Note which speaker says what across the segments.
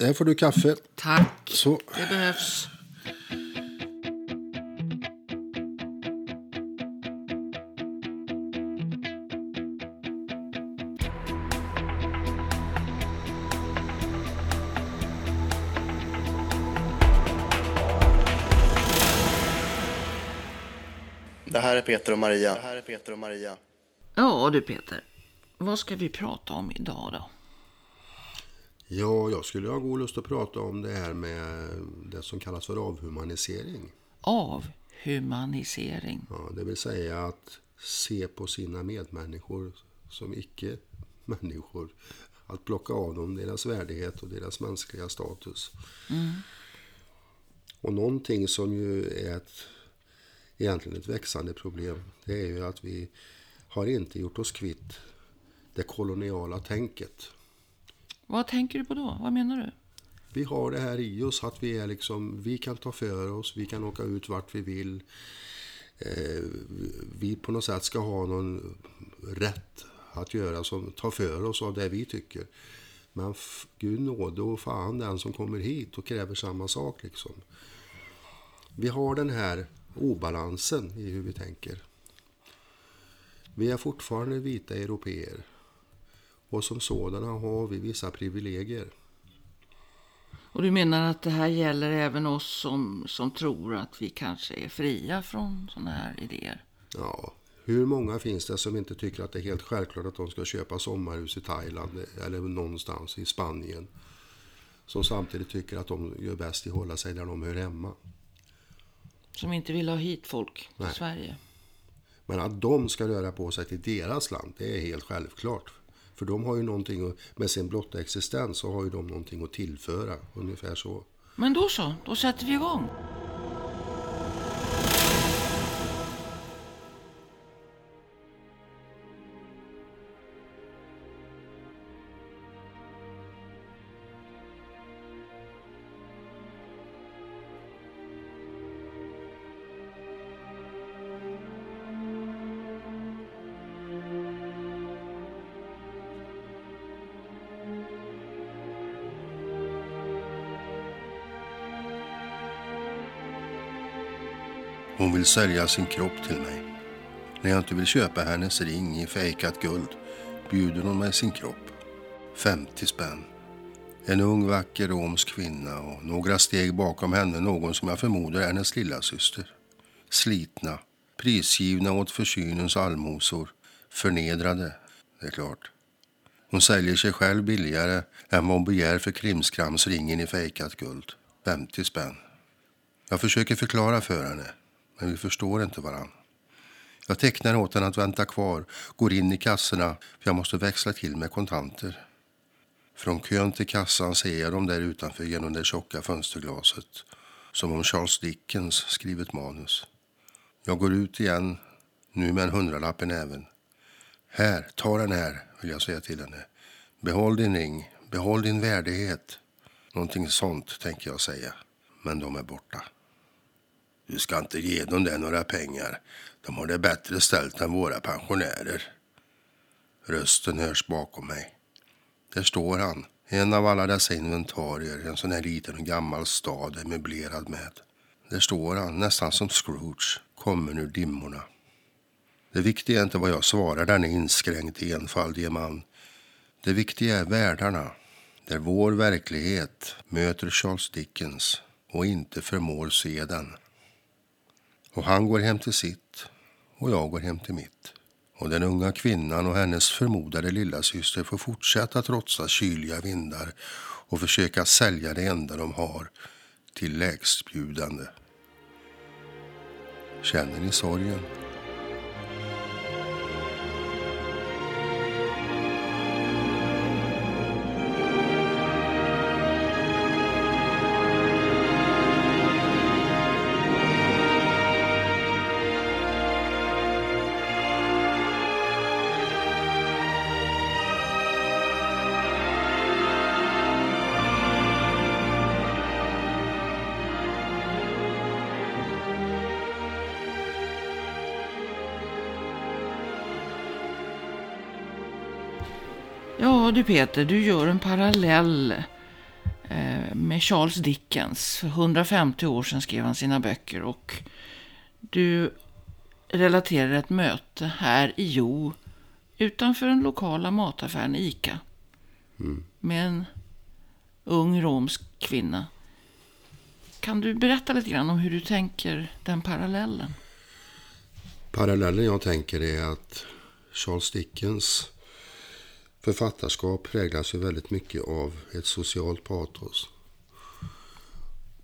Speaker 1: Där får du kaffe.
Speaker 2: Tack.
Speaker 1: Så.
Speaker 2: Det behövs.
Speaker 3: Det här är Peter och Maria. Det här är Peter och Maria.
Speaker 2: Ja du Peter. Vad ska vi prata om idag då?
Speaker 1: Ja, jag skulle ha god lust att prata om det här med det som kallas för avhumanisering.
Speaker 2: Avhumanisering.
Speaker 1: Ja, det vill säga att se på sina medmänniskor som icke-människor. Att plocka av dem deras värdighet och deras mänskliga status. Och någonting som ju är ett, egentligen ett växande problem, det är ju att vi har inte gjort oss kvitt det koloniala tänket.
Speaker 2: Vad tänker du på då? Vad menar du?
Speaker 1: Vi har det här i oss att vi är liksom, vi kan ta för oss, vi kan åka ut vart vi vill. Eh, vi på något sätt ska ha någon rätt att göra som tar för oss av det vi tycker. Men f- Gud nåde och fan den som kommer hit och kräver samma sak liksom. Vi har den här obalansen i hur vi tänker. Vi är fortfarande vita europeer. Och som sådana har vi vissa privilegier.
Speaker 2: Och du menar att det här gäller även oss som, som tror att vi kanske är fria från sådana här idéer?
Speaker 1: Ja, hur många finns det som inte tycker att det är helt självklart att de ska köpa sommarhus i Thailand eller någonstans i Spanien? Som samtidigt tycker att de gör bäst i att hålla sig där de hör hemma.
Speaker 2: Som inte vill ha hit folk till
Speaker 1: Nej.
Speaker 2: Sverige?
Speaker 1: Men att de ska röra på sig till deras land, det är helt självklart. För de har ju någonting, med sin blotta existens så har ju de någonting att tillföra, ungefär så.
Speaker 2: Men då så, då sätter vi igång.
Speaker 4: Vill sälja sin kropp till mig. När jag inte vill köpa hennes ring i fejkat guld bjuder hon mig sin kropp. 50 spänn. En ung vacker romsk kvinna och några steg bakom henne någon som jag förmodar är hennes lilla syster. Slitna, prisgivna åt försynens allmosor. Förnedrade, det är klart. Hon säljer sig själv billigare än vad hon begär för krimskramsringen i fejkat guld. 50 spänn. Jag försöker förklara för henne, men vi förstår inte varann. Jag tecknar åt henne att vänta kvar, går in i kassorna för jag måste växla till med kontanter. Från kön till kassan ser jag dem där utanför genom det tjocka fönsterglaset. Som om Charles Dickens skrivit manus. Jag går ut igen, nu med en hundralapp i näven. Här, ta den här, vill jag säga till henne. Behåll din ring, behåll din värdighet. Någonting sånt tänker jag säga. Men de är borta. Du ska inte ge dem där några pengar. De har det bättre ställt än våra pensionärer. Rösten hörs bakom mig. Där står han, en av alla dessa inventarier en sån här liten och gammal stad är möblerad med. Där står han, nästan som Scrooge, kommen ur dimmorna. Det viktiga är inte vad jag svarar denne inskränkt enfaldige man. Det viktiga är världarna, där vår verklighet möter Charles Dickens och inte förmår se den. Och han går hem till sitt och jag går hem till mitt. Och den unga kvinnan och hennes förmodade lillasyster får fortsätta trotsa kyliga vindar och försöka sälja det enda de har till lägstbjudande. Känner ni sorgen?
Speaker 2: Ja du Peter, du gör en parallell eh, med Charles Dickens. För 150 år sedan skrev han sina böcker och du relaterar ett möte här i Jo utanför den lokala mataffären Ica.
Speaker 1: Mm.
Speaker 2: Med en ung romsk kvinna. Kan du berätta lite grann om hur du tänker den parallellen?
Speaker 1: Parallellen jag tänker är att Charles Dickens författarskap präglas ju väldigt mycket av ett socialt patos.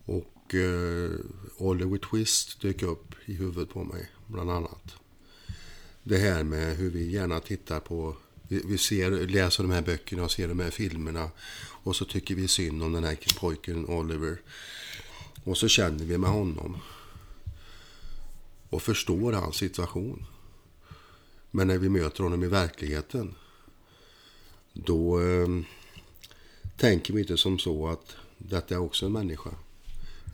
Speaker 1: Och eh, Oliver Twist dök upp i huvudet på mig, bland annat. Det här med hur vi gärna tittar på, vi, ser, läser de här böckerna och ser de här filmerna och så tycker vi synd om den här pojken Oliver. Och så känner vi med honom och förstår hans situation. Men när vi möter honom i verkligheten då eh, tänker vi inte som så att detta är också en människa.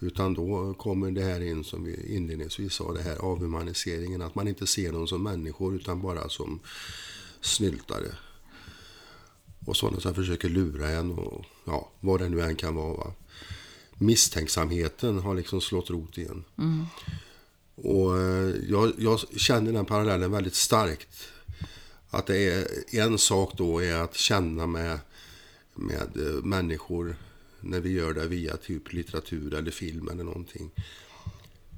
Speaker 1: Utan då kommer det här in som vi inledningsvis sa, det här avhumaniseringen. Att man inte ser dem som människor utan bara som snyltare. Och sådana som försöker lura en och ja, vad det nu än kan vara. Va? Misstänksamheten har liksom slått rot igen.
Speaker 2: Mm.
Speaker 1: Och eh, jag, jag känner den parallellen väldigt starkt. Att det är en sak då är att känna med, med eh, människor när vi gör det via typ litteratur eller film eller någonting.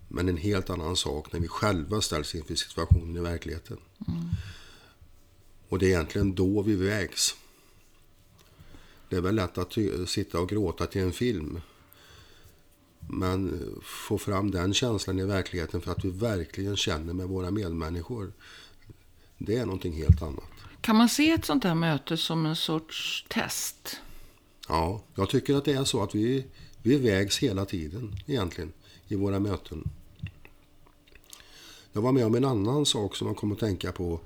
Speaker 1: Men en helt annan sak när vi själva ställs inför situationen i verkligheten.
Speaker 2: Mm.
Speaker 1: Och det är egentligen då vi vägs. Det är väl lätt att sitta och gråta till en film. Men få fram den känslan i verkligheten för att vi verkligen känner med våra medmänniskor. Det är någonting helt annat.
Speaker 2: Kan man se ett sånt här möte som en sorts test?
Speaker 1: Ja, jag tycker att det är så att vi, vi vägs hela tiden egentligen i våra möten. Jag var med om en annan sak som man kommer att tänka på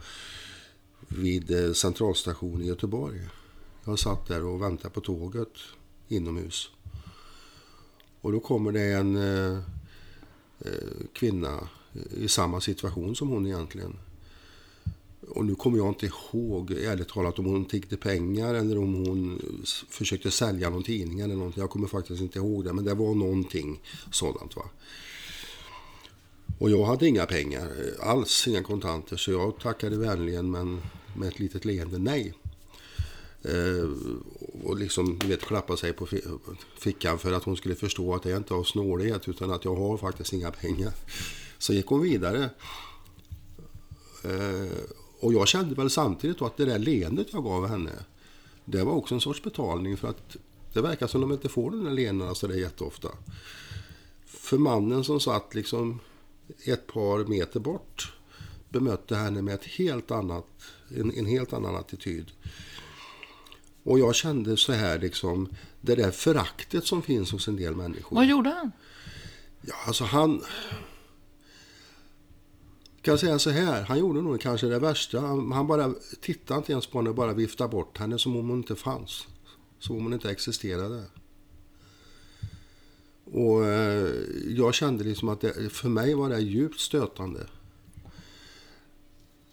Speaker 1: vid eh, centralstationen i Göteborg. Jag satt där och väntade på tåget inomhus. Och då kommer det en eh, eh, kvinna i samma situation som hon egentligen. Och nu kommer jag inte ihåg, ärligt talat, om hon tiggde pengar eller om hon försökte sälja någon tidning eller någonting. Jag kommer faktiskt inte ihåg det, men det var någonting sådant. va. Och jag hade inga pengar eh, alls, inga kontanter, så jag tackade vänligen men med ett litet leende nej. Eh, och liksom, du vet, klappa sig på fickan för att hon skulle förstå att det inte är av snålhet utan att jag har faktiskt inga pengar. Så gick hon vidare. Eh, och jag kände väl samtidigt att det där leendet jag gav henne, det var också en sorts betalning för att det verkar som de inte får den där leendena så det är jätteofta. För mannen som satt liksom ett par meter bort bemötte henne med ett helt annat, en, en helt annan attityd. Och jag kände så här liksom, det där föraktet som finns hos en del människor.
Speaker 2: Vad gjorde han?
Speaker 1: Ja, alltså han... Kan säga så här, han gjorde nog kanske det värsta. Han, han bara tittade inte ens på henne, bara viftade bort henne som om hon inte fanns. Som om hon inte existerade. Och eh, jag kände liksom att det, för mig var det djupt stötande.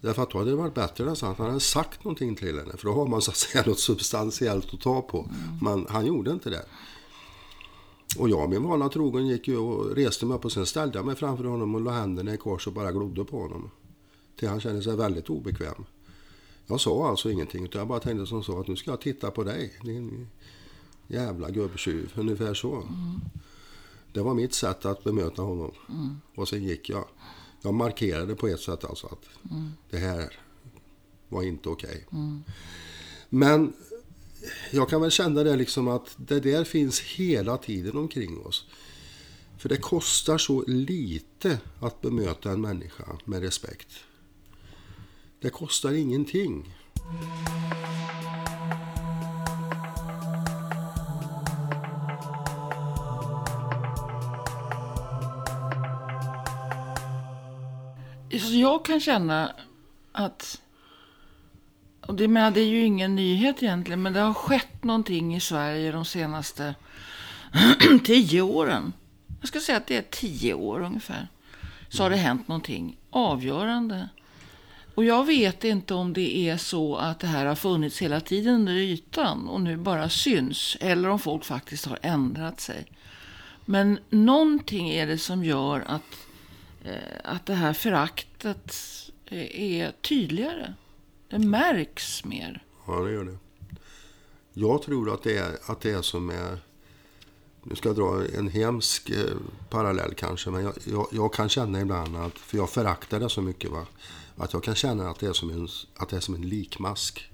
Speaker 1: Därför att då hade det varit bättre nästan att han hade sagt någonting till henne. För då har man så att säga något substantiellt att ta på. Mm. Men han gjorde inte det. Och jag min vana trogen gick ju och reste mig upp och sen ställde jag mig framför honom och la händerna i kors och bara glodde på honom. Till han kände sig väldigt obekväm. Jag sa alltså ingenting utan jag bara tänkte som så att nu ska jag titta på dig. Din jävla gubbtjuv. Ungefär så. Mm. Det var mitt sätt att bemöta honom. Mm. Och sen gick jag. Jag markerade på ett sätt alltså att mm. det här var inte okej. Okay.
Speaker 2: Mm.
Speaker 1: Men jag kan väl känna det liksom att det där finns hela tiden omkring oss. För det kostar så lite att bemöta en människa med respekt. Det kostar ingenting.
Speaker 2: Jag kan känna att och det, menar, det är ju ingen nyhet egentligen, men det har skett någonting i Sverige de senaste tio åren. Jag ska säga att det är tio år ungefär. Så har det hänt någonting avgörande. Och jag vet inte om det är så att det här har funnits hela tiden under ytan och nu bara syns. Eller om folk faktiskt har ändrat sig. Men någonting är det som gör att, eh, att det här föraktet är tydligare. Det märks mer.
Speaker 1: Ja, det gör det. Jag tror att det är, att det är som är... Nu ska jag dra en hemsk eh, parallell kanske, men jag, jag, jag, kan känna ibland att, för jag föraktar det så mycket, va, att jag kan känna att det är som en, att det är som en likmask.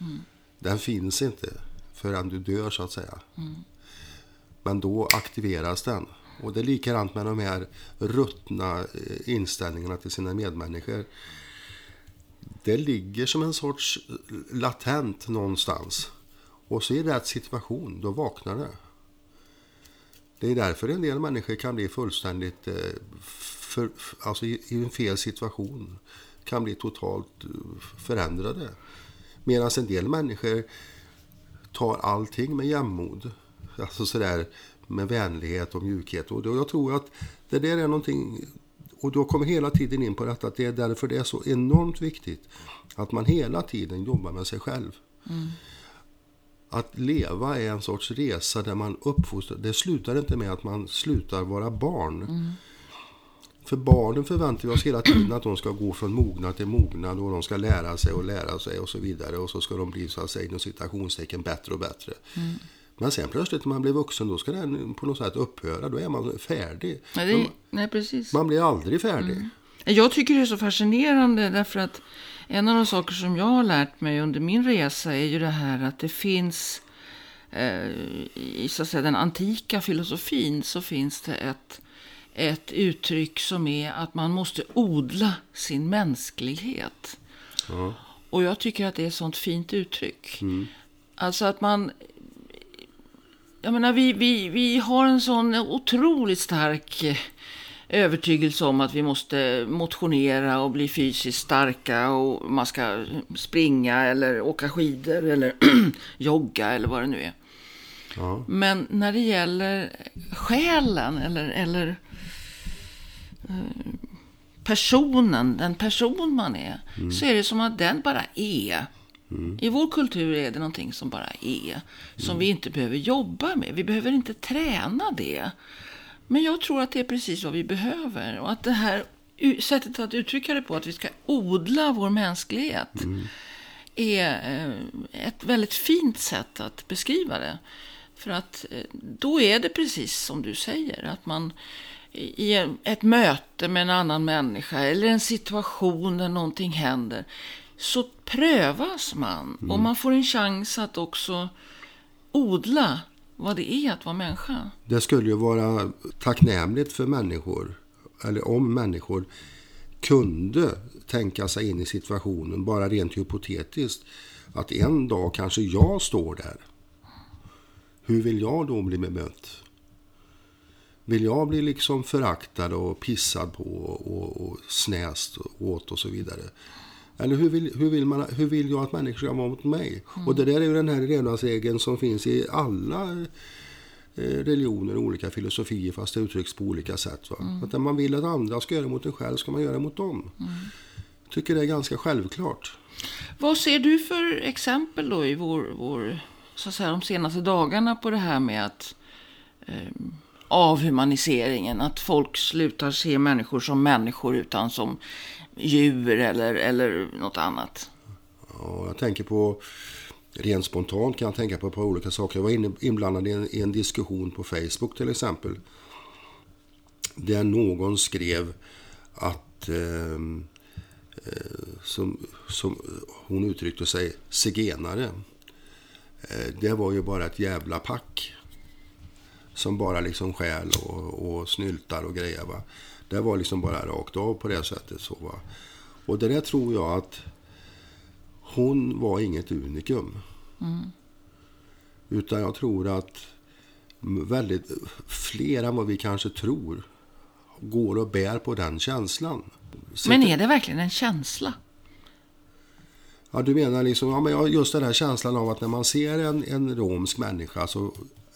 Speaker 1: Mm. Den finns inte förrän du dör så att säga. Mm. Men då aktiveras den. Och det är likadant med de här ruttna eh, inställningarna till sina medmänniskor. Det ligger som en sorts latent någonstans. Och så i rätt situation, då vaknar det. Det är därför en del människor kan bli fullständigt, eh, för, alltså i en fel situation, kan bli totalt eh, förändrade. Medan en del människor tar allting med jämnmod. Alltså sådär med vänlighet och mjukhet. Och jag tror att det där är någonting, och då kommer hela tiden in på detta, att det är därför det är så enormt viktigt att man hela tiden jobbar med sig själv. Mm. Att leva är en sorts resa där man uppfostrar. Det slutar inte med att man slutar vara barn. Mm. För barnen förväntar vi oss hela tiden att de ska gå från mognad till mognad och de ska lära sig och lära sig och så vidare. Och så ska de bli så att säga inom citationstecken bättre och bättre. Mm. Men sen plötsligt när man blir vuxen då ska den på något sätt upphöra. Då är man färdig.
Speaker 2: Nej, det, nej precis.
Speaker 1: Man blir aldrig färdig. Mm.
Speaker 2: Jag tycker det är så fascinerande därför att en av de saker som jag har lärt mig under min resa är ju det här att det finns eh, i så att säga, den antika filosofin så finns det ett, ett uttryck som är att man måste odla sin mänsklighet. Ja. Och jag tycker att det är ett sånt fint uttryck. Mm. Alltså att man jag menar, vi, vi, vi har en sån otroligt stark eh, övertygelse om att vi måste motionera och bli fysiskt starka och man ska springa eller åka skidor eller jogga eller vad det nu är. Ja. Men när det gäller själen eller, eller eh, personen, den person man är, mm. så är det som att den bara är. Mm. I vår kultur är det någonting som bara är. Som mm. vi inte behöver jobba med. Vi behöver inte träna det. Men jag tror att det är precis vad vi behöver. Och att det här sättet att uttrycka det på, att vi ska odla vår mänsklighet, mm. är eh, ett väldigt fint sätt att beskriva det. För att eh, då är det precis som du säger, att man i ett möte med en annan människa eller en situation där någonting händer så prövas man mm. och man får en chans att också odla vad det är att vara människa.
Speaker 1: Det skulle ju vara tacknämligt för människor, eller om människor kunde tänka sig in i situationen, bara rent hypotetiskt, att en dag kanske jag står där. Hur vill jag då bli bemött? Vill jag bli liksom föraktad och pissad på och, och snäst åt och så vidare? Eller hur vill, hur vill, man, hur vill jag att människor ska vara mot mig? Mm. Och det där är ju den här levnadsregeln som finns i alla eh, religioner och olika filosofier fast det uttrycks på olika sätt. Va? Mm. Att när man vill att andra ska göra mot en själv ska man göra mot dem. Mm. tycker det är ganska självklart.
Speaker 2: Vad ser du för exempel då i vår, vår så att säga, de senaste dagarna på det här med att eh, avhumaniseringen, att folk slutar se människor som människor utan som djur eller, eller något annat?
Speaker 1: Ja, jag tänker på, rent spontant kan jag tänka på ett par olika saker. Jag var inblandad i en, i en diskussion på Facebook till exempel. Där någon skrev att, eh, eh som, som hon uttryckte sig, zigenare. Eh, det var ju bara ett jävla pack. Som bara liksom skäl och, och snyltar och grejer. Va? Det var liksom bara rakt av på det sättet. Så, va? Och det där tror jag att hon var inget unikum. Mm. Utan jag tror att väldigt fler än vad vi kanske tror går och bär på den känslan.
Speaker 2: Men är det verkligen en känsla?
Speaker 1: Ja, du menar liksom, ja, men just den här känslan av att när man ser en, en romsk människa så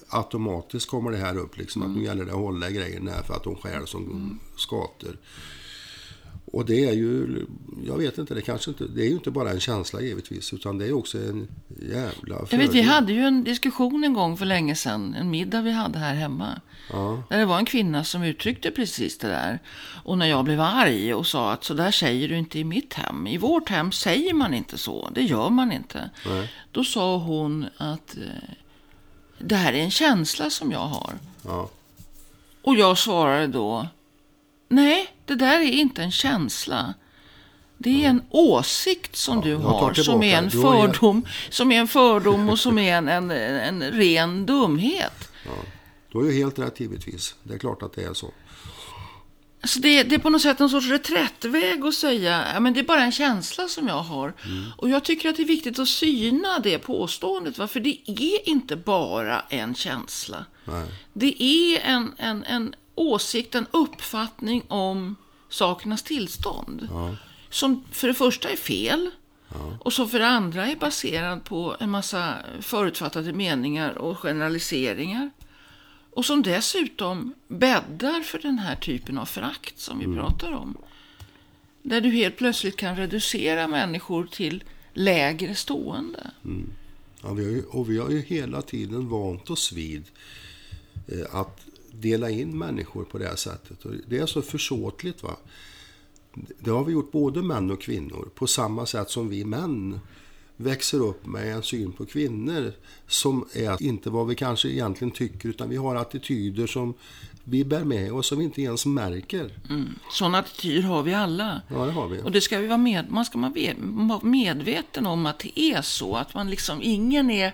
Speaker 1: automatiskt kommer det här upp. Liksom, mm. Att nu gäller det att hålla grejen här för att de skär som mm. skater. Och det är ju, jag vet inte, det kanske inte, det är ju inte bara en känsla givetvis, utan det är också en jävla
Speaker 2: Jag vet,
Speaker 1: fördel.
Speaker 2: vi hade ju en diskussion en gång för länge sedan, en middag vi hade här hemma.
Speaker 1: Ja,
Speaker 2: Där det var en kvinna som uttryckte precis det där. Och när jag blev arg och sa att så där säger du inte i mitt hem. I vårt hem säger man inte så, det gör man inte.
Speaker 1: Nej.
Speaker 2: Då sa hon att eh, det här är en känsla som jag har.
Speaker 1: ja,
Speaker 2: Och jag svarade då, nej, det där är inte en känsla. Det är en åsikt som du
Speaker 1: jag tar
Speaker 2: har, som är en.
Speaker 1: Du
Speaker 2: fördom, som är en fördom och som är en, en, en ren dumhet.
Speaker 1: du har ju helt rätt givetvis. Det är klart att det är så.
Speaker 2: Alltså det, det är på något sätt en sorts reträttväg att säga ja, men det är bara en känsla som jag har. Och jag tycker att det är viktigt att syna det påståendet. Va? För det är inte bara en känsla.
Speaker 1: Nej.
Speaker 2: Det är en, en, en åsikt, en uppfattning om sakernas tillstånd. Som för det första är fel. Och som för det andra är baserad på en massa förutfattade meningar och generaliseringar. Och som dessutom bäddar för den här typen av förakt som vi pratar om. Där du helt plötsligt kan reducera människor till lägre stående.
Speaker 1: Ja, vi har ju, och vi har ju hela tiden vant oss vid eh, att dela in människor på det här sättet. Och det är så försåtligt. Va? Det har vi gjort både män och kvinnor. På samma sätt som vi män växer upp med en syn på kvinnor som är inte vad vi kanske egentligen tycker utan vi har attityder som vi bär med oss som vi inte ens märker.
Speaker 2: Sådana attityder har vi alla.
Speaker 1: Ja, det har vi.
Speaker 2: Och det ska vi vara med, man ska vara medveten om att det är så. Att man liksom, ingen är,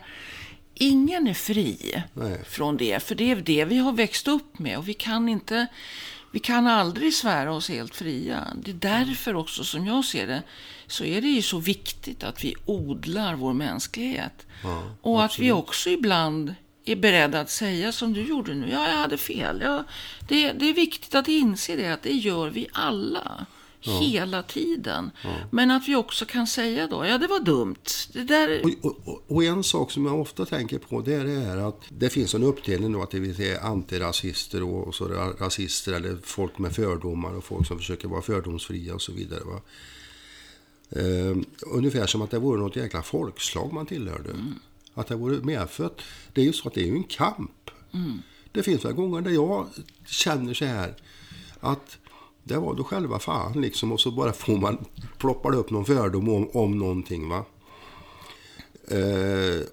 Speaker 2: ingen är fri
Speaker 1: Nej.
Speaker 2: från det. För det är det vi har växt upp med. Och vi kan inte, vi kan aldrig svära oss helt fria. Det är därför också, som jag ser det, så är det ju så viktigt att vi odlar vår mänsklighet. och att vi också ibland är beredda att säga som du gjorde nu. Ja, jag hade fel. Ja, det, det är viktigt att inse det, att det gör vi alla. Hela tiden. Men att vi också kan säga då, ja det var dumt. Det där...
Speaker 1: Och, och, och en sak som jag ofta tänker på det är det här att det finns en uppdelning då att det vill säga antirasister och, och så ra- rasister eller folk med fördomar och folk som försöker vara fördomsfria och så vidare. Va? Eh, ungefär som att det vore något jäkla folkslag man tillhörde. Att det vore medfött. Det är ju så att det är ju en kamp. Det finns väl gånger där jag känner så här att det var då själva fan liksom och så bara får man ploppar upp någon fördom om, om någonting va. Eh,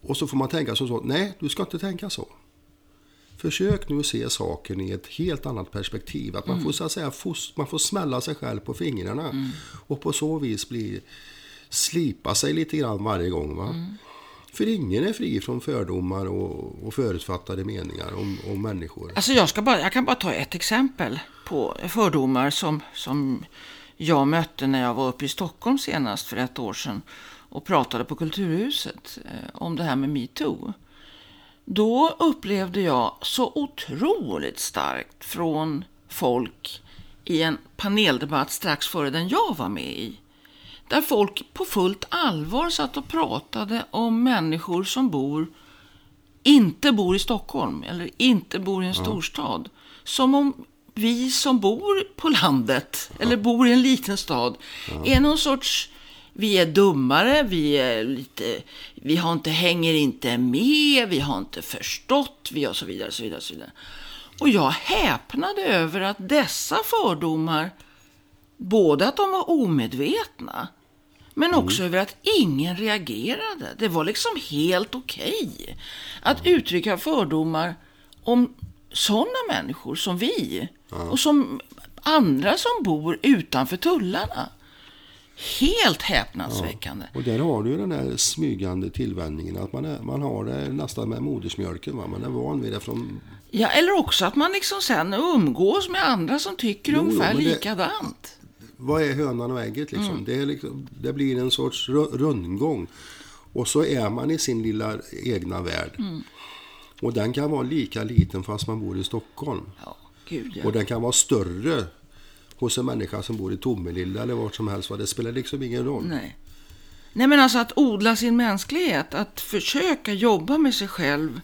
Speaker 1: och så får man tänka som så, nej du ska inte tänka så. Försök nu att se saken i ett helt annat perspektiv. Att man får så att säga man får smälla sig själv på fingrarna. Och på så vis bli, slipa sig lite grann varje gång. Va? För ingen är fri från fördomar och, och förutfattade meningar om, om människor.
Speaker 2: Alltså jag, ska bara, jag kan bara ta ett exempel på fördomar som, som jag mötte när jag var uppe i Stockholm senast för ett år sedan och pratade på Kulturhuset eh, om det här med metoo. Då upplevde jag så otroligt starkt från folk i en paneldebatt strax före den jag var med i. Där folk på fullt allvar satt och pratade om människor som bor inte bor i Stockholm eller inte bor i en storstad. Som om vi som bor på landet eller bor i en liten stad är någon sorts vi är dummare, vi, är lite, vi har inte, hänger inte med, vi har inte förstått, vi och så vidare. Så vidare, så vidare. Och jag häpnade över att dessa fördomar, både att de var omedvetna, men också över att ingen reagerade. Det var liksom helt okej att uttrycka fördomar om sådana människor som vi. Och som andra som bor utanför tullarna. Helt häpnadsväckande.
Speaker 1: Och där har du ju den här smygande tillvänjningen att man, är, man har det nästan med modersmjölken. Va? Man är van vid det från...
Speaker 2: Ja, eller också att man liksom sen umgås med andra som tycker
Speaker 1: Jo, jo,
Speaker 2: ungefär
Speaker 1: men det-
Speaker 2: likadant.
Speaker 1: Vad är hönan och ägget liksom?
Speaker 2: Mm.
Speaker 1: Det, liksom det blir en sorts ru- rundgång. Och så är man i sin lilla egna värld.
Speaker 2: Mm.
Speaker 1: Och den kan vara lika liten fast man bor i Stockholm.
Speaker 2: Ja, gud ja.
Speaker 1: Och den kan vara större hos en människa som bor i Tomelilla eller vart som helst. Det spelar liksom ingen roll.
Speaker 2: Nej. Nej, men alltså att odla sin mänsklighet, att försöka jobba med sig själv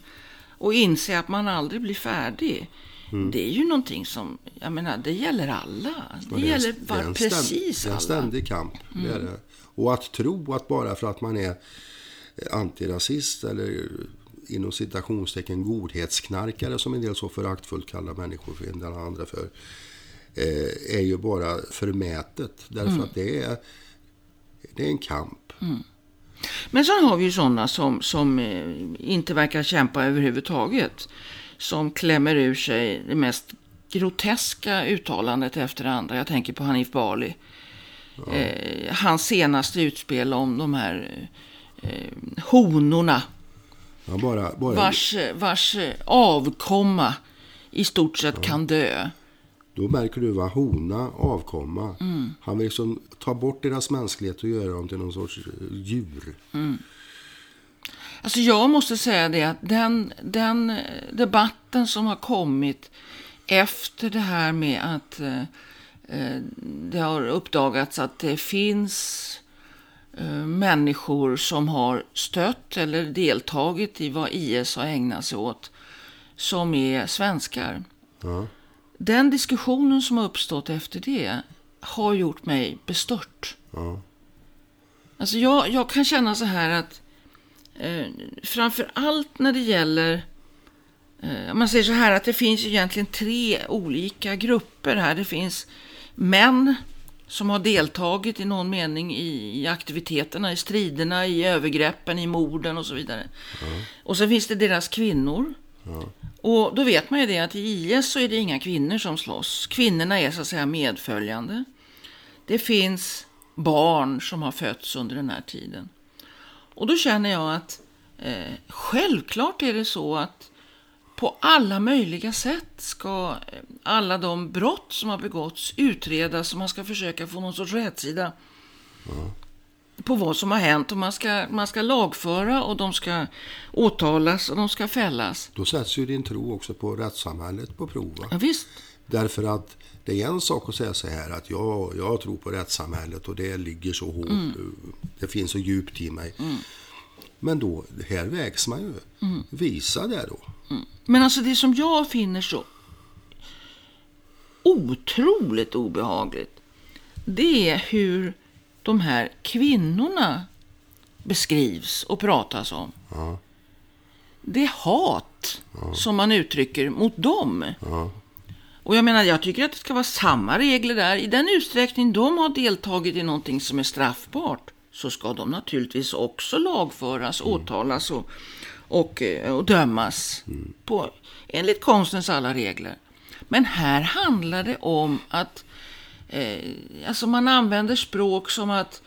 Speaker 2: och inse att man aldrig blir färdig. det är ju någonting som, jag menar, det gäller alla. Det,
Speaker 1: är-
Speaker 2: gäller
Speaker 1: det är
Speaker 2: var,
Speaker 1: en ständ-
Speaker 2: precis
Speaker 1: Det är en
Speaker 2: alla.
Speaker 1: ständig kamp. Det är det. Och att tro att bara för att man är antirasist eller inom citationstecken godhetsknarkare som en del så föraktfullt kallar människor för en del andra för eh, är ju bara förmätet. Därför
Speaker 2: Mm.
Speaker 1: att det är, det är en kamp.
Speaker 2: Men sen har vi ju sådana som, som eh, inte verkar kämpa överhuvudtaget. Som klämmer ur sig det mest groteska uttalandet efter det andra. Jag tänker på Hanif Bali. Eh, hans senaste utspel om de här eh, honorna.
Speaker 1: Ja, bara, bara,
Speaker 2: Vars, vars eh, avkomma i stort sett kan dö.
Speaker 1: Då märker du vad hona, avkomma.
Speaker 2: Mm.
Speaker 1: Han vill liksom ta bort deras mänsklighet och göra dem till någon sorts eh, djur.
Speaker 2: Alltså jag måste säga det att den, den eh, debatten som har kommit efter det här med att eh, eh, det har uppdagats att det finns eh, människor som har stött eller deltagit i vad IS har ägnat sig åt som är svenskar.
Speaker 1: Ja.
Speaker 2: Den diskussionen som har uppstått efter det har gjort mig bestört.
Speaker 1: Ja.
Speaker 2: Alltså jag, jag kan känna så här att eh, framför allt när det gäller eh, man säger så här att det finns egentligen tre olika grupper här. Det finns män som har deltagit i någon mening i, i aktiviteterna, i striderna, i övergreppen, i morden och så vidare. Och så finns det deras kvinnor. Och då vet man ju det att i IS så är det inga kvinnor som slåss. Kvinnorna är så att säga medföljande. Det finns barn som har fötts under den här tiden. Och då känner jag att eh, självklart är det så att på alla möjliga sätt ska eh, alla de brott som har begåtts utredas och man ska försöka få någon sorts rätsida mm på vad som har hänt. Och man ska, man ska lagföra och de ska åtalas och de ska fällas.
Speaker 1: Då sätts ju din tro också på rättssamhället på prov.
Speaker 2: Ja, visst.
Speaker 1: Därför att det är en sak att säga så här att jag, jag tror på rättssamhället och det ligger så hårt. Det finns så djupt i mig. Men då, här vägs man ju. Visa det då.
Speaker 2: Men alltså det som jag finner så otroligt obehagligt, det är hur de här kvinnorna beskrivs och pratas om.
Speaker 1: Ja.
Speaker 2: Det hat som man uttrycker mot dem.
Speaker 1: Ja.
Speaker 2: Och jag menar, jag tycker att det ska vara samma regler där. I den utsträckning de har deltagit i någonting som är straffbart så ska de naturligtvis också lagföras, åtalas och, och, eh, och dömas på, enligt konstens alla regler. Men här handlar det om att eh, alltså man använder språk som att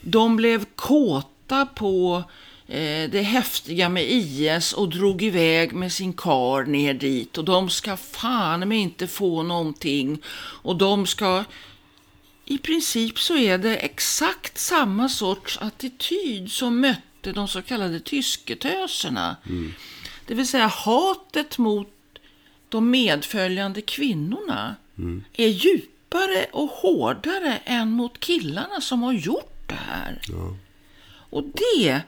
Speaker 2: de blev kåta på eh, det häftiga med IS och drog iväg med sin kar ner dit. Och de ska fan med inte få någonting. Och de ska i princip så är det exakt samma sorts attityd som mötte de så kallade tysketöserna. Det vill säga hatet mot de medföljande kvinnorna är djupare och hårdare än mot killarna som har gjort det här. Och det,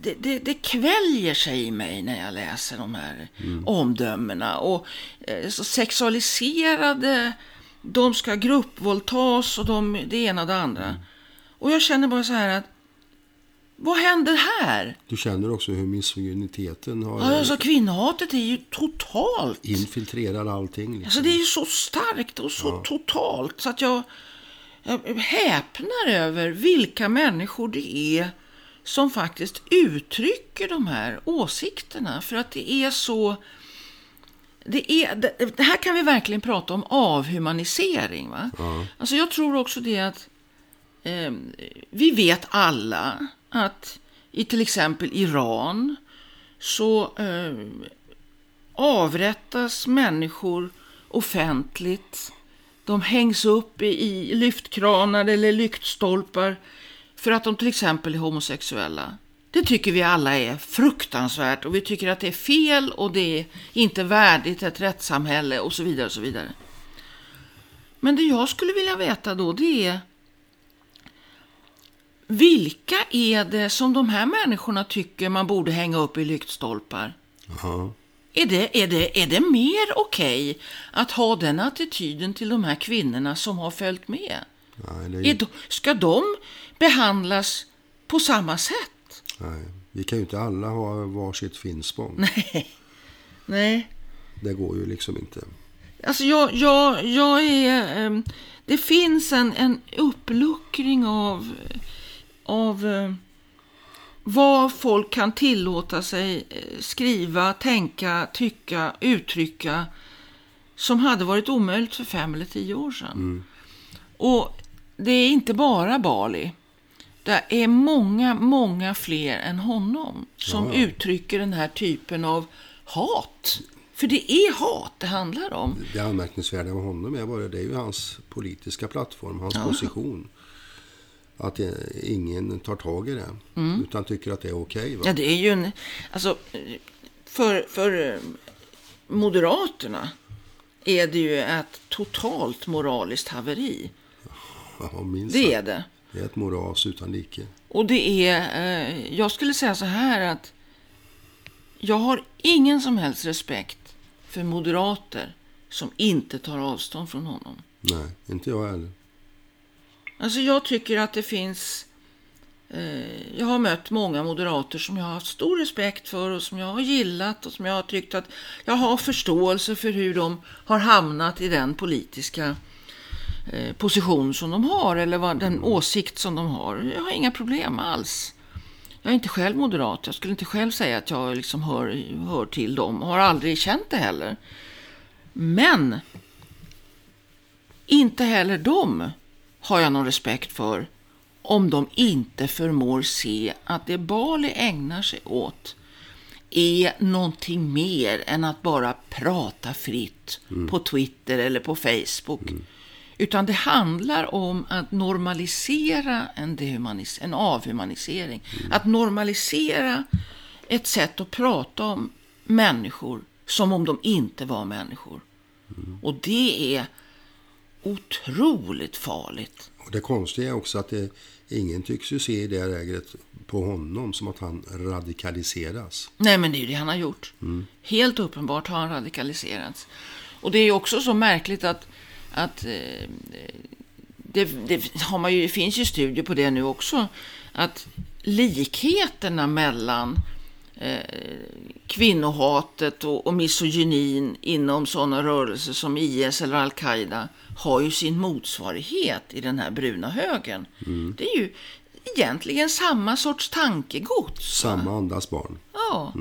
Speaker 2: det, det, det kväljer sig i mig när jag läser de här omdömena. Och eh, så sexualiserade, de ska gruppvåldtas och de, det ena och det andra. Och jag känner bara så här att, vad händer här?
Speaker 1: Du känner också hur misogyniteten har
Speaker 2: Ja, Alltså kvinnohatet är ju totalt.
Speaker 1: infiltrerar allting. Liksom.
Speaker 2: Alltså det är ju så starkt och så totalt så att jag, jag häpnar över vilka människor det är som faktiskt uttrycker de här åsikterna. För att det är så... Det, är, det, det här kan vi verkligen prata om avhumanisering. Va? Alltså jag tror också det att eh, vi vet alla att i till exempel Iran så eh, avrättas människor offentligt. De hängs upp i, lyftkranar eller lyktstolpar för att de till exempel är homosexuella. Det tycker vi alla är fruktansvärt och vi tycker att det är fel och det är inte värdigt ett rättssamhälle och så vidare och så vidare. Men det jag skulle vilja veta då det är vilka är det som de här människorna tycker man borde hänga upp i lyktstolpar?
Speaker 1: Ja.
Speaker 2: Är det, är det, är det mer okej att ha den attityden till de här kvinnorna som har följt med?
Speaker 1: Nej, det är,
Speaker 2: Är de, ska de behandlas på samma sätt?
Speaker 1: nej, vi kan ju inte alla ha varsitt finspång.
Speaker 2: Nej. Nej.
Speaker 1: Det går ju liksom inte.
Speaker 2: Alltså jag, jag, jag är... ehm, Det finns en, en uppluckring av, av eh, vad folk kan tillåta sig eh, skriva, tänka, tycka, uttrycka som hade varit omöjligt för fem eller tio år sedan. Och det är inte bara Bali. Det är många, många fler än honom som
Speaker 1: Ja, ja.
Speaker 2: uttrycker den här typen av hat. För det är hat det handlar om.
Speaker 1: Det anmärkningsvärda med honom är bara det är ju hans politiska plattform, hans position. Att eh, ingen tar tag i det, utan tycker att det är okej. va?
Speaker 2: Ja, det är ju en... Alltså, för, för eh, Moderaterna är det ju ett totalt moraliskt haveri.
Speaker 1: Ja, minst
Speaker 2: Det är det.
Speaker 1: Det är ett moras utan like.
Speaker 2: Och det är... Eh, jag skulle säga så här att jag har ingen som helst respekt för moderater som inte tar avstånd från honom.
Speaker 1: Nej, inte jag heller.
Speaker 2: Alltså jag tycker att det finns... Eh, jag har mött många moderater som jag har haft stor respekt för och som jag har gillat och som jag har tyckt att jag har förståelse för hur de har hamnat i den politiska eh, position som de har eller vad, den åsikt som de har. Jag har inga problem alls. Jag är inte själv moderat. Jag skulle inte själv säga att jag liksom hör, hör till dem och har aldrig känt det heller. Men inte heller de har jag någon respekt för om de inte förmår se att det Bali ägnar sig åt är någonting mer än att bara prata fritt på Twitter eller på Facebook. Utan det handlar om att normalisera en, dehumanis- en avhumanisering. Att normalisera ett sätt att prata om människor som om de inte var människor. Och det är otroligt farligt.
Speaker 1: Och det konstiga är också att det, ingen tycks ju se i det läget på honom som att han radikaliseras.
Speaker 2: Nej, men det är ju det han har gjort. Helt uppenbart har han radikaliserats. Och det är ju också så märkligt att, att eh, det, det, har man ju, det finns ju studier på det nu också, att likheterna mellan eh, kvinnohatet och, och misogynin inom sådana rörelser som IS eller Al-Qaida har ju sin motsvarighet i den här bruna högen. Det är ju egentligen samma sorts tankegods.
Speaker 1: Samma andas barn.
Speaker 2: Ja.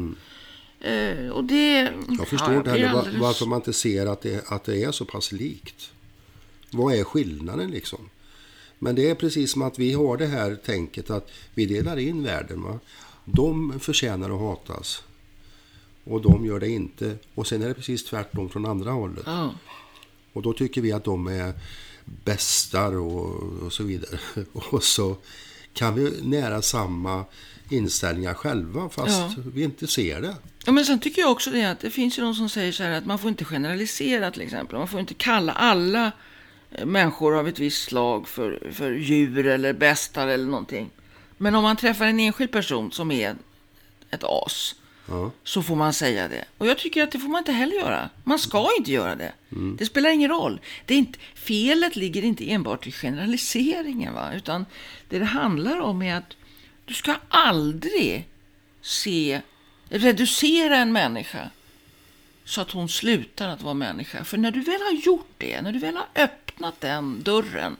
Speaker 2: Eh, och det...
Speaker 1: Jag förstår
Speaker 2: ja,
Speaker 1: inte heller
Speaker 2: alldeles-
Speaker 1: varför man inte ser att det, att det är så pass likt. Vad är skillnaden liksom? Men det är precis som att vi har det här tänket att vi delar in världen. Va? De förtjänar att hatas. Och de gör det inte. Och sen är det precis tvärtom från andra hållet.
Speaker 2: Ja.
Speaker 1: Och då tycker vi att de är bästar och, och så vidare. Och så kan vi nära samma inställningar själva fast
Speaker 2: Ja.
Speaker 1: vi inte ser det.
Speaker 2: ja, men sen tycker jag också det att det finns ju de som säger så här att man får inte generalisera till exempel. Man får inte kalla alla eh, människor av ett visst slag för, för djur eller bästar eller någonting. Men om man träffar en enskild person som är ett as
Speaker 1: Ja.
Speaker 2: så får man säga det. Och jag tycker att det får man inte heller göra. Man ska inte göra det. Det spelar ingen roll. Det är inte, felet ligger inte enbart i generaliseringen, va? utan det det handlar om är att du ska aldrig se, reducera en människa så att hon slutar att vara människa. För när du väl har gjort det, när du väl har öppnat den dörren,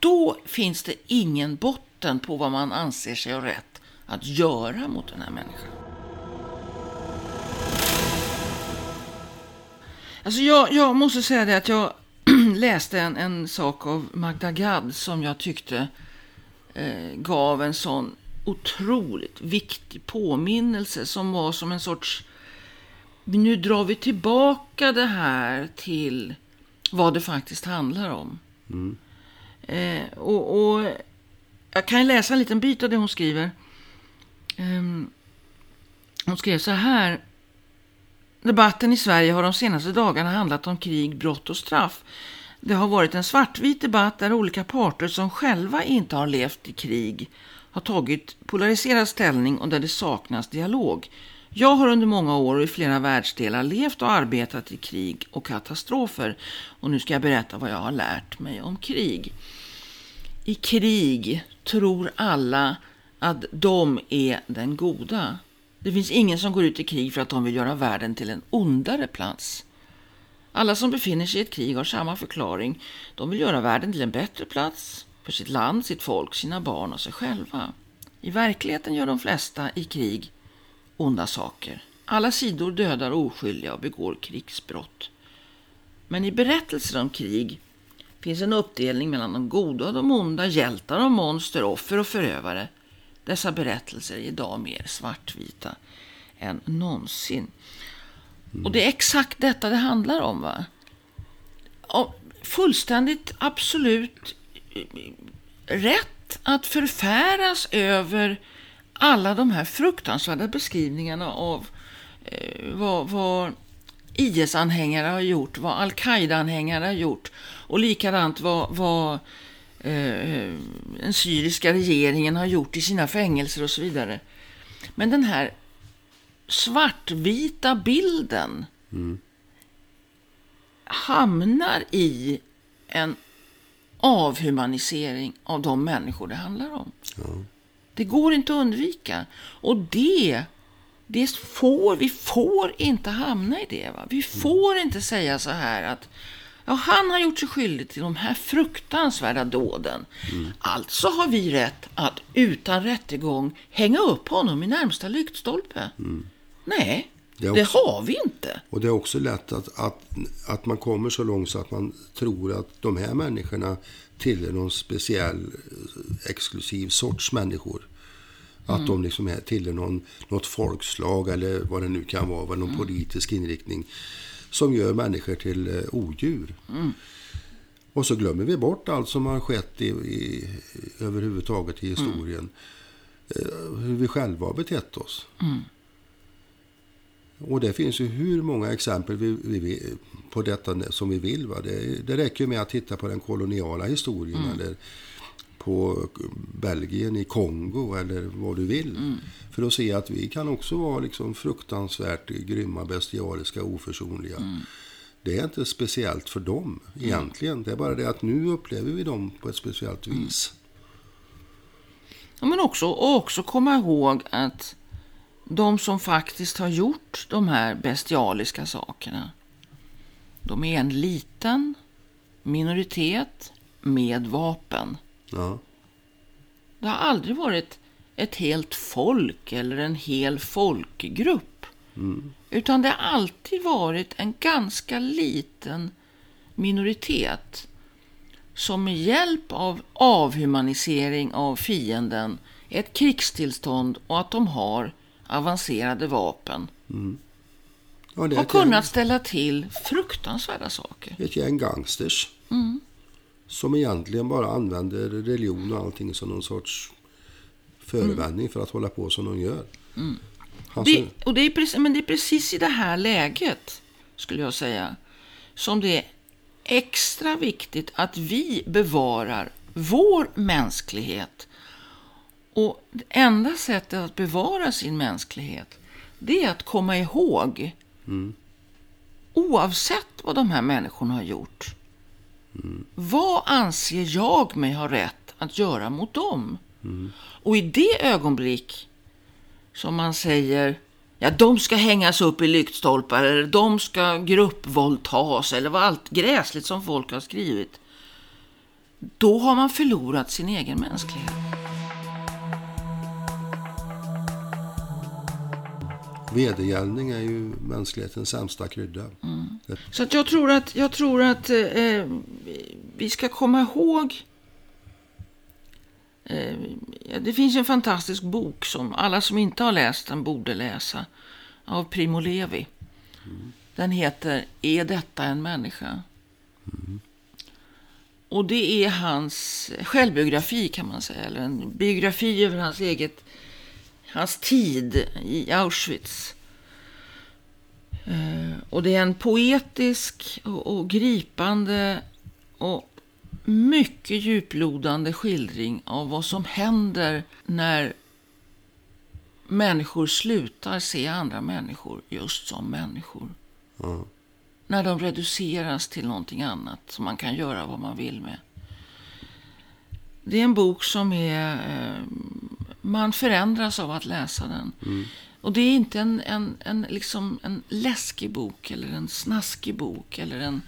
Speaker 2: då finns det ingen botten på vad man anser sig ha rätt att göra mot den här människan. Alltså jag, jag måste säga det att jag läste en, en sak av Magda Gad som jag tyckte eh, gav en sån otroligt viktig påminnelse som var som en sorts nu drar vi tillbaka det här till vad det faktiskt handlar om. Eh, och, och jag kan läsa en liten bit av det hon skriver. Ehm, hon skrev så här. Debatten i Sverige har de senaste dagarna handlat om krig, brott och straff. Det har varit en svartvit debatt där olika parter som själva inte har levt i krig har tagit polariserad ställning och där det saknas dialog. Jag har under många år och i flera världsdelar levt och arbetat i krig och katastrofer. Och nu ska jag berätta vad jag har lärt mig om krig. I krig tror alla att de är den goda. Det finns ingen som går ut i krig för att de vill göra världen till en ondare plats. Alla som befinner sig i ett krig har samma förklaring. De vill göra världen till en bättre plats för sitt land, sitt folk, sina barn och sig själva. I verkligheten gör de flesta i krig onda saker. Alla sidor dödar oskyldiga och begår krigsbrott. Men i berättelser om krig finns en uppdelning mellan de goda och de onda, hjältar och monster, offer och förövare. Dessa berättelser är idag mer svartvita än någonsin. Mm. Och det är exakt detta det handlar om. va? Och fullständigt, absolut rätt att förfäras över alla de här fruktansvärda beskrivningarna av eh, vad, vad IS-anhängare har gjort, vad al-Qaida-anhängare har gjort och likadant vad, vad eh, den syriska regeringen har gjort i sina fängelser och så vidare. Men den här svartvita bilden mm. hamnar i en avhumanisering av de människor det handlar om. Ja. Det går inte att undvika. Och det, det får, vi får inte hamna i det. Va? Vi får inte säga så här att ja, han har gjort sig skyldig till de här fruktansvärda dåden. Mm. Alltså har vi rätt att utan rättegång hänga upp honom i närmsta lyktstolpe. Mm. Nej, det, också, det, har vi inte.
Speaker 1: Och det är också lätt att, att, att man kommer så långt så att man tror att de här människorna tillhör någon speciell eh, exklusiv sorts människor. Att mm. de liksom är tillhör någon, något folkslag eller vad det nu kan vara, någon mm. politisk inriktning som gör människor till eh, odjur. Mm. Och så glömmer vi bort allt som har skett i, i, överhuvudtaget i historien. Mm. Hur vi själva har betett oss. Mm. Och det finns ju hur många exempel vi, vi, på detta som vi vill. Va? Det, det räcker med att titta på den koloniala historien mm. eller på Belgien i Kongo eller vad du vill. Mm. För att se att vi kan också vara liksom fruktansvärt grymma, bestialiska, oförsonliga. Mm. Det är inte speciellt för dem egentligen. Det är bara det att nu upplever vi dem på ett speciellt mm. vis.
Speaker 2: Ja, men också, också komma ihåg att de som faktiskt har gjort de här bestialiska sakerna, de är en liten minoritet med vapen. Ja. Det har aldrig varit ett helt folk eller en hel folkgrupp. Mm. Utan det har alltid varit en ganska liten minoritet som med hjälp av avhumanisering av fienden, ett krigstillstånd och att de har avancerade vapen mm. har kunnat ställa till fruktansvärda saker.
Speaker 1: Ett gäng gangsters. Mm. Som egentligen bara använder religion och allting som någon sorts förevändning för att hålla på som de gör.
Speaker 2: Mm. Det, och det är precis, men det är precis i det här läget, skulle jag säga, som det är extra viktigt att vi bevarar vår mänsklighet och det enda sättet att bevara sin mänsklighet, det är att komma ihåg, mm. oavsett vad de här människorna har gjort, mm. vad anser jag mig ha rätt att göra mot dem? Mm. Och i det ögonblick som man säger ja, de ska hängas upp i lyktstolpar eller de ska gruppvåldtas eller vad allt gräsligt som folk har skrivit. Då har man förlorat sin egen mänsklighet.
Speaker 1: Vedergällning är ju mänsklighetens sämsta krydda.
Speaker 2: Mm. Så att jag tror att, jag tror att eh, vi ska komma ihåg eh, det finns en fantastisk bok som alla som inte har läst den borde läsa. Av Primo Levi. Mm. Den heter Är detta en människa? Mm. Och det är hans självbiografi kan man säga. Eller en biografi över hans eget hans tid i Auschwitz. Eh, och det är en poetisk och, och gripande och mycket djuplodande skildring av vad som händer när människor slutar se andra människor just som människor.
Speaker 1: Ja.
Speaker 2: När de reduceras till någonting annat som man kan göra vad man vill med. Det är en bok som är... Eh, man förändras av att läsa den. Och det är inte en, en, en, liksom en läskig bok eller en snaskig bok. Eller en,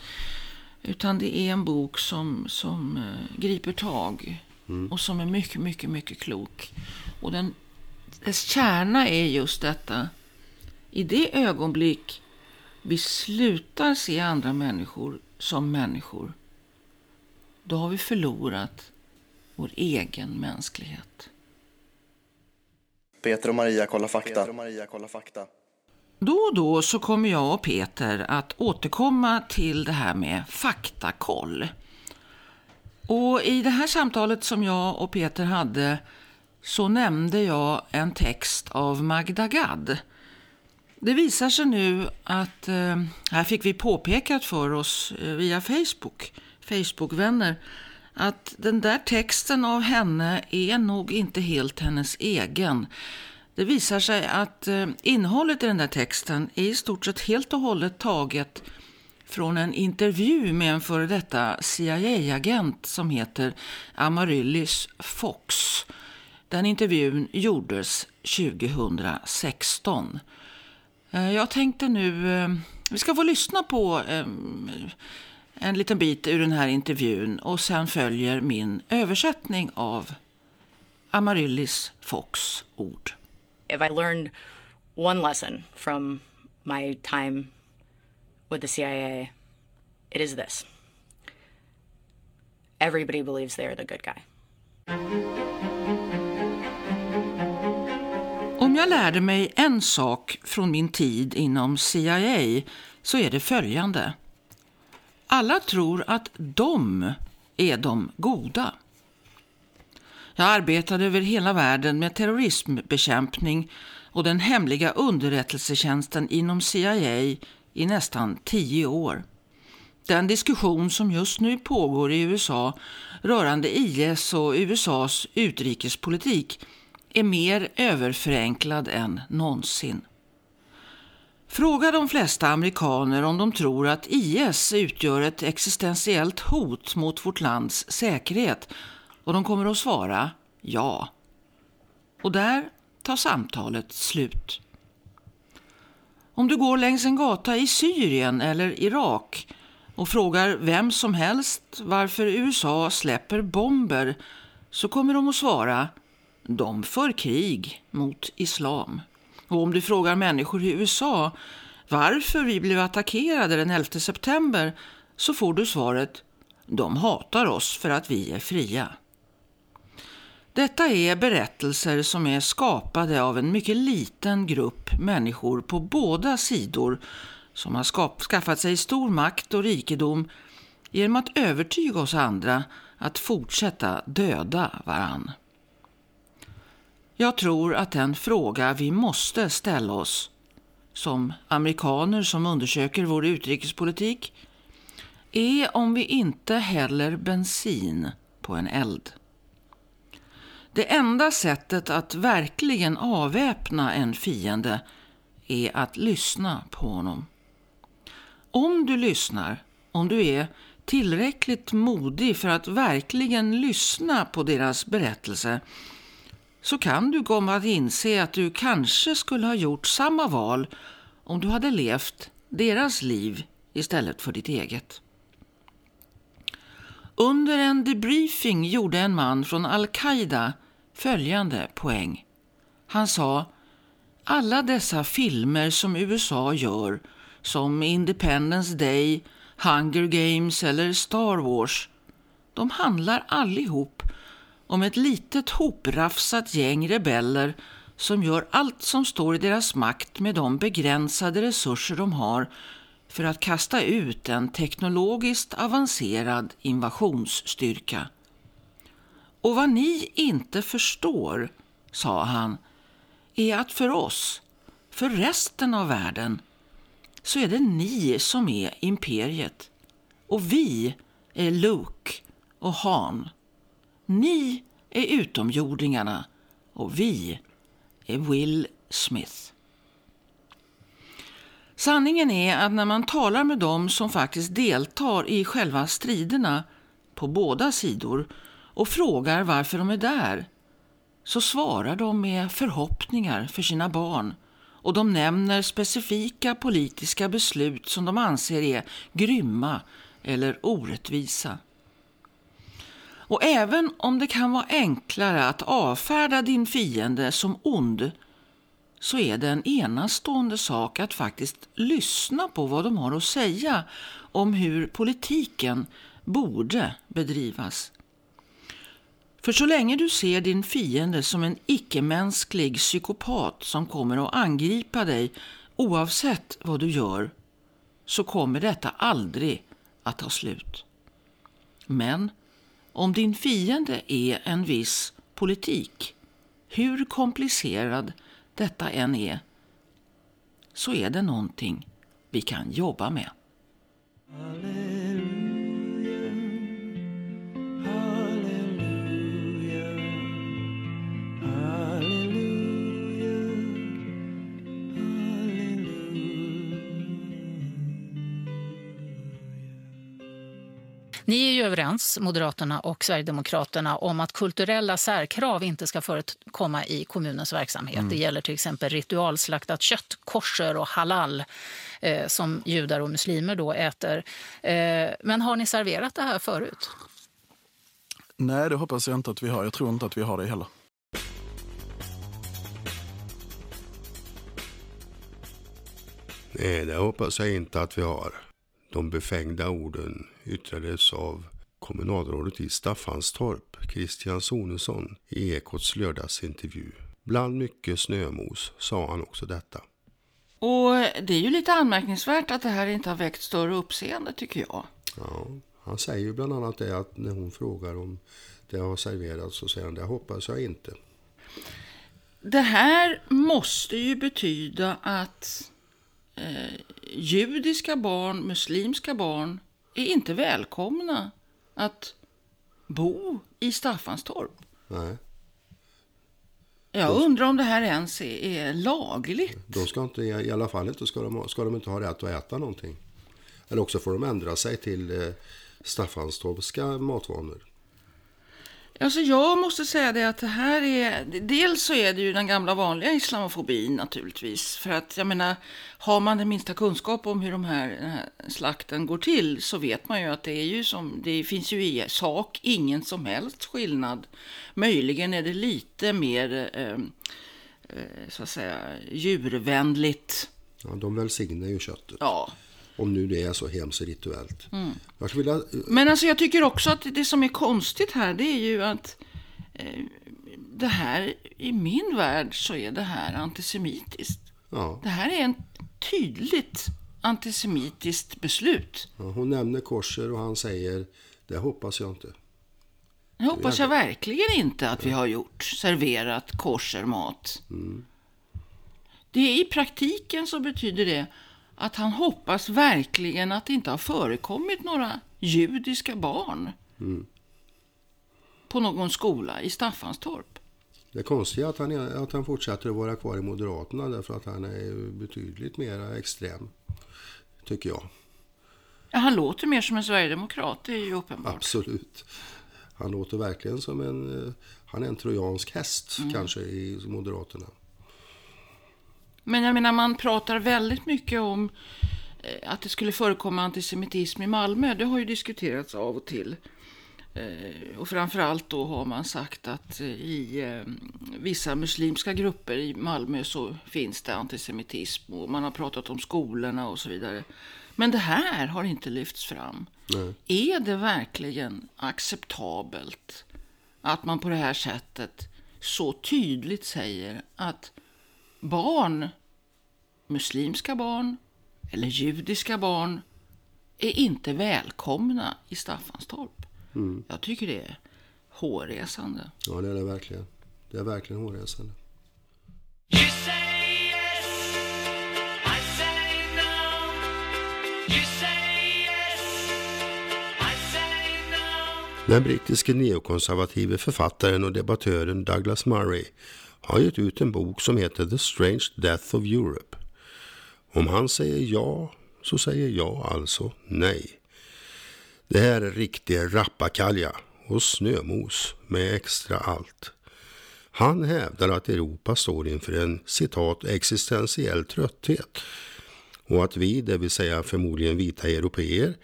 Speaker 2: utan det är en bok som, som eh, griper tag. Och som är mycket, mycket, mycket klok. Och den, dess kärna är just detta. I det ögonblick vi slutar se andra människor som människor. Då har vi förlorat vår egen mänsklighet.
Speaker 3: Peter och Maria kollar fakta. Peter och Maria kollar fakta.
Speaker 2: Då och då så kommer jag och Peter att återkomma till det här med faktakoll. Och i det här samtalet som jag och Peter hade så nämnde jag en text av Magda Gad. Det visar sig nu att, eh, här fick vi påpekat för oss eh, via Facebook, Facebookvänner, att den där texten av henne är nog inte helt hennes egen. Det visar sig att eh, innehållet i den där texten är i stort sett helt och hållet taget från en intervju med en före detta CIA-agent som heter Amaryllis Fox. Den intervjun gjordes 2016. Eh, jag tänkte nu, eh, vi ska få lyssna på en liten bit ur den här intervjun och sen följer min översättning av Amaryllis Fox ord
Speaker 5: if I learned one lesson from my time with the CIA, it is this everybody believes they're the good guy.
Speaker 2: Om jag lärde mig en sak från min tid inom CIA så är det följande. Alla tror att de är de goda. Jag arbetade över hela världen med terrorismbekämpning och den hemliga underrättelsetjänsten inom CIA i nästan tio år. Den diskussion som just nu pågår i USA rörande IS och USAs utrikespolitik är mer överförenklad än någonsin. Fråga de flesta amerikaner om de tror att IS utgör ett existentiellt hot mot vårt lands säkerhet och de kommer att svara ja. Och där tar samtalet slut. Om du går längs en gata i Syrien eller Irak och frågar vem som helst varför USA släpper bomber så kommer de att svara de för krig mot islam. Och om du frågar människor i USA varför vi blev attackerade den 11 september så får du svaret de hatar oss för att vi är fria. Detta är berättelser som är skapade av en mycket liten grupp människor på båda sidor som har skap- skaffat sig stor makt och rikedom genom att övertyga oss andra att fortsätta döda varann. Jag tror att den fråga vi måste ställa oss som amerikaner som undersöker vår utrikespolitik är om vi inte häller bensin på en eld. Det enda sättet att verkligen avväpna en fiende är att lyssna på honom. Om du lyssnar, om du är tillräckligt modig för att verkligen lyssna på deras berättelse så kan du komma att inse att du kanske skulle ha gjort samma val om du hade levt deras liv istället för ditt eget. Under en debriefing gjorde en man från Al-Qaida följande poäng. Han sa alla dessa filmer som USA gör som Independence Day, Hunger Games eller Star Wars de handlar allihop om ett litet hoprafsat gäng rebeller som gör allt som står i deras makt med de begränsade resurser de har för att kasta ut en teknologiskt avancerad invasionsstyrka. Och vad ni inte förstår, sa han, är att för oss, för resten av världen, så är det ni som är imperiet och vi är Luke och Han. Ni är utomjordingarna och vi är Will Smith. Sanningen är att när man talar med dem som faktiskt deltar i själva striderna på båda sidor och frågar varför de är där så svarar de med förhoppningar för sina barn och de nämner specifika politiska beslut som de anser är grymma eller orättvisa. Och även om det kan vara enklare att avfärda din fiende som ond så är det en enastående sak att faktiskt lyssna på vad de har att säga om hur politiken borde bedrivas. För så länge du ser din fiende som en icke-mänsklig psykopat som kommer att angripa dig oavsett vad du gör så kommer detta aldrig att ta slut. Men om din fiende är en viss politik, hur komplicerad detta än är, så är det någonting vi kan jobba med.
Speaker 6: Ni är ju överens, Moderaterna och Sverigedemokraterna, om att kulturella särkrav inte ska förekomma i kommunens verksamhet. Mm. Det gäller till exempel ritualslaktat kött, kosher och halal eh, som judar och muslimer då äter. Eh, men har ni serverat det här förut?
Speaker 7: Nej, det hoppas jag inte att vi har. Jag tror inte att vi har det heller.
Speaker 1: Nej, det hoppas jag inte att vi har. De befängda orden yttrades av kommunalrådet i Staffanstorp, Christian Sonesson, i Ekots lördagsintervju. Bland mycket snömos sa han också detta.
Speaker 2: Och det är ju lite anmärkningsvärt att det här inte har väckt större uppseende tycker jag.
Speaker 1: Ja, han säger ju bland annat det att när hon frågar om det har serverats så säger han det hoppas jag inte.
Speaker 2: Det här måste ju betyda att eh, judiska barn, muslimska barn är inte välkomna att bo i Staffanstorp.
Speaker 1: Nej.
Speaker 2: Jag undrar om det här ens är, är lagligt.
Speaker 1: De ska inte, i alla fall inte, ska de, ska de inte ha rätt att äta någonting. Eller också får de ändra sig till eh, Staffanstorpska matvanor.
Speaker 2: Alltså jag måste säga det att det här är, dels så är det ju den gamla vanliga islamofobin naturligtvis. För att jag menar, har man den minsta kunskap om hur de här, den här slakten går till så vet man ju att det är ju som, det finns ju i sak ingen som helst skillnad. Möjligen är det lite mer, eh, eh, så att säga, djurvänligt.
Speaker 1: Ja, de välsignar ju köttet.
Speaker 2: Ja,
Speaker 1: om nu det är så hemskt rituellt. Mm. Jag vilja...
Speaker 2: Men alltså jag tycker också att det som är konstigt här det är ju att eh, det här, i min värld så är det här antisemitiskt. Ja. Det här är en tydligt antisemitiskt beslut.
Speaker 1: Ja, hon nämner korser och han säger det hoppas jag inte.
Speaker 2: Det hoppas jag verkligen inte att vi har gjort. Serverat korsermat. Mm. Det är i praktiken så betyder det att han hoppas verkligen att det inte har förekommit några judiska barn mm. på någon skola i Staffanstorp.
Speaker 1: Det konstiga är att han, är, att han fortsätter att vara kvar i Moderaterna därför att han är betydligt mer extrem, tycker jag.
Speaker 2: Ja, han låter mer som en sverigedemokrat, det är ju uppenbart.
Speaker 1: Absolut. Han låter verkligen som en, eh, han är en trojansk häst mm. kanske i Moderaterna.
Speaker 2: Men jag menar, man pratar väldigt mycket om eh, att det skulle förekomma antisemitism i Malmö. Det har ju diskuterats av och till. Eh, och framförallt då har man sagt att eh, i vissa muslimska grupper i Malmö så finns det antisemitism och man har pratat om skolorna och så vidare. Men det här har inte lyfts fram. Nej. Är det verkligen acceptabelt att man på det här sättet så tydligt säger att barn, muslimska barn eller judiska barn är inte välkomna i Staffanstorp. Mm. Jag tycker det är hårresande.
Speaker 1: Ja, det är det verkligen. Det är verkligen hårresande. Den brittiske neokonservative författaren och debattören Douglas Murray har gett ut en bok som heter The Strange Death of Europe. Om han säger ja så säger jag alltså nej. Det här är riktig rappakalja och snömos med extra allt. Han hävdar att Europa står inför en citat existentiell trötthet och att vi, det vill säga förmodligen vita europeer,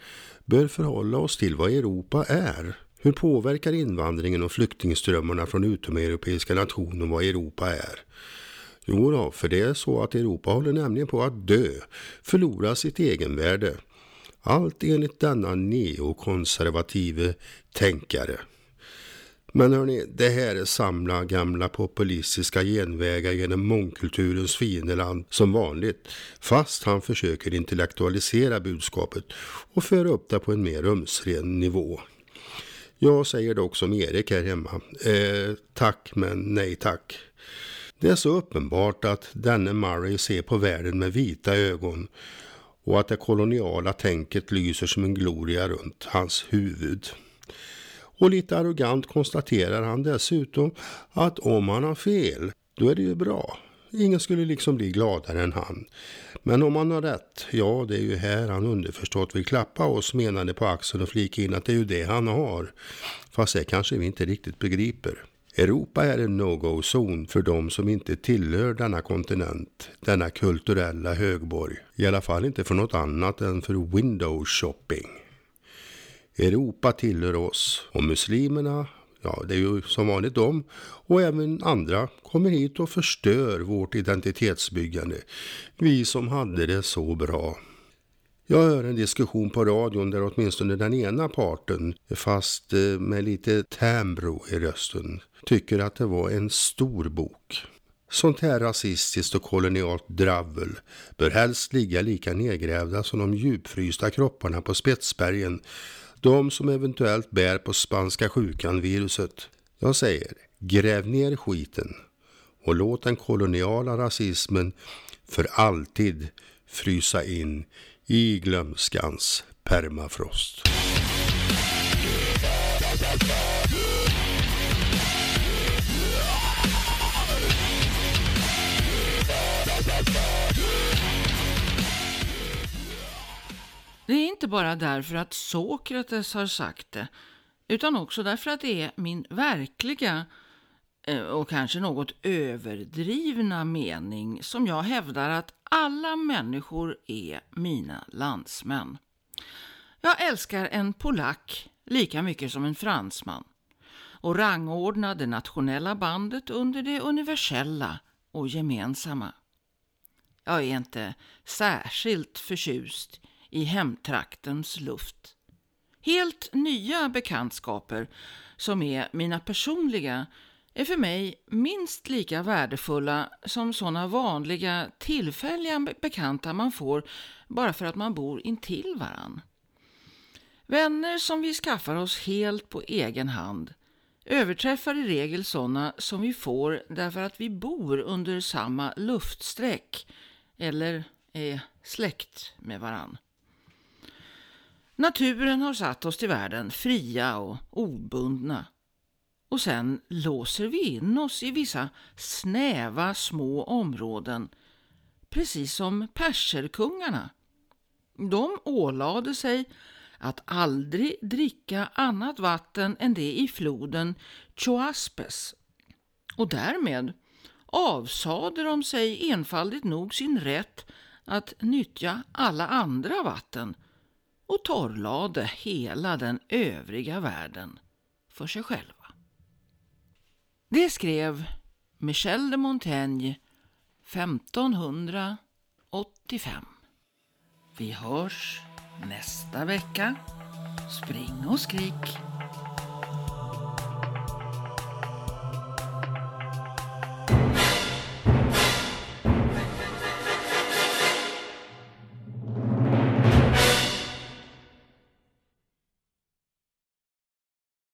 Speaker 1: bör förhålla oss till vad Europa är. Hur påverkar invandringen och flyktingströmmarna från utomeuropeiska nationer vad Europa är? Jo då, för det är så att Europa håller nämligen på att dö, förlora sitt egenvärde. Allt enligt denna neokonservative tänkare. Men hörni, det här är samla gamla populistiska genvägar genom mångkulturens fiendeland som vanligt. Fast han försöker intellektualisera budskapet och föra upp det på en mer rumsren nivå. Jag säger dock som Erik här hemma. Eh, tack men nej tack. Det är så uppenbart att denne Murray ser på världen med vita ögon och att det koloniala tänket lyser som en gloria runt hans huvud. Och lite arrogant konstaterar han dessutom att om han har fel, då är det ju bra. Ingen skulle liksom bli gladare än han. Men om han har rätt, ja det är ju här han underförstått vill klappa oss menande på axeln och flika in att det är ju det han har. Fast det kanske vi inte riktigt begriper. Europa är en no-go-zon för de som inte tillhör denna kontinent, denna kulturella högborg. I alla fall inte för något annat än för window shopping. Europa tillhör oss och muslimerna, ja det är ju som vanligt de, och även andra kommer hit och förstör vårt identitetsbyggande. Vi som hade det så bra. Jag hör en diskussion på radion där åtminstone den ena parten, fast eh, med lite tambro i rösten, tycker att det var en stor bok. Sånt här rasistiskt och kolonialt dravel bör helst ligga lika nedgrävda som de djupfrysta kropparna på Spetsbergen de som eventuellt bär på spanska sjukan-viruset. Jag säger, gräv ner skiten och låt den koloniala rasismen för alltid frysa in i glömskans permafrost.
Speaker 2: Det är inte bara därför att Sokrates har sagt det, utan också därför att det är min verkliga eh, och kanske något överdrivna mening som jag hävdar att alla människor är mina landsmän. Jag älskar en polack lika mycket som en fransman och rangordna det nationella bandet under det universella och gemensamma. Jag är inte särskilt förtjust i hemtraktens luft. Helt nya bekantskaper som är mina personliga är för mig minst lika värdefulla som sådana vanliga tillfälliga bekanta man får bara för att man bor intill varann. Vänner som vi skaffar oss helt på egen hand överträffar i regel sådana som vi får därför att vi bor under samma luftsträck eller är släkt med varann. Naturen har satt oss till världen fria och obundna. Och sen låser vi in oss i vissa snäva små områden, precis som perserkungarna. De ålade sig att aldrig dricka annat vatten än det i floden Choaspes. Och därmed avsade de sig enfaldigt nog sin rätt att nyttja alla andra vatten och torrlade hela den övriga världen för sig själva. Det skrev Michel de Montaigne 1585. Vi hörs nästa vecka. Spring och skrik!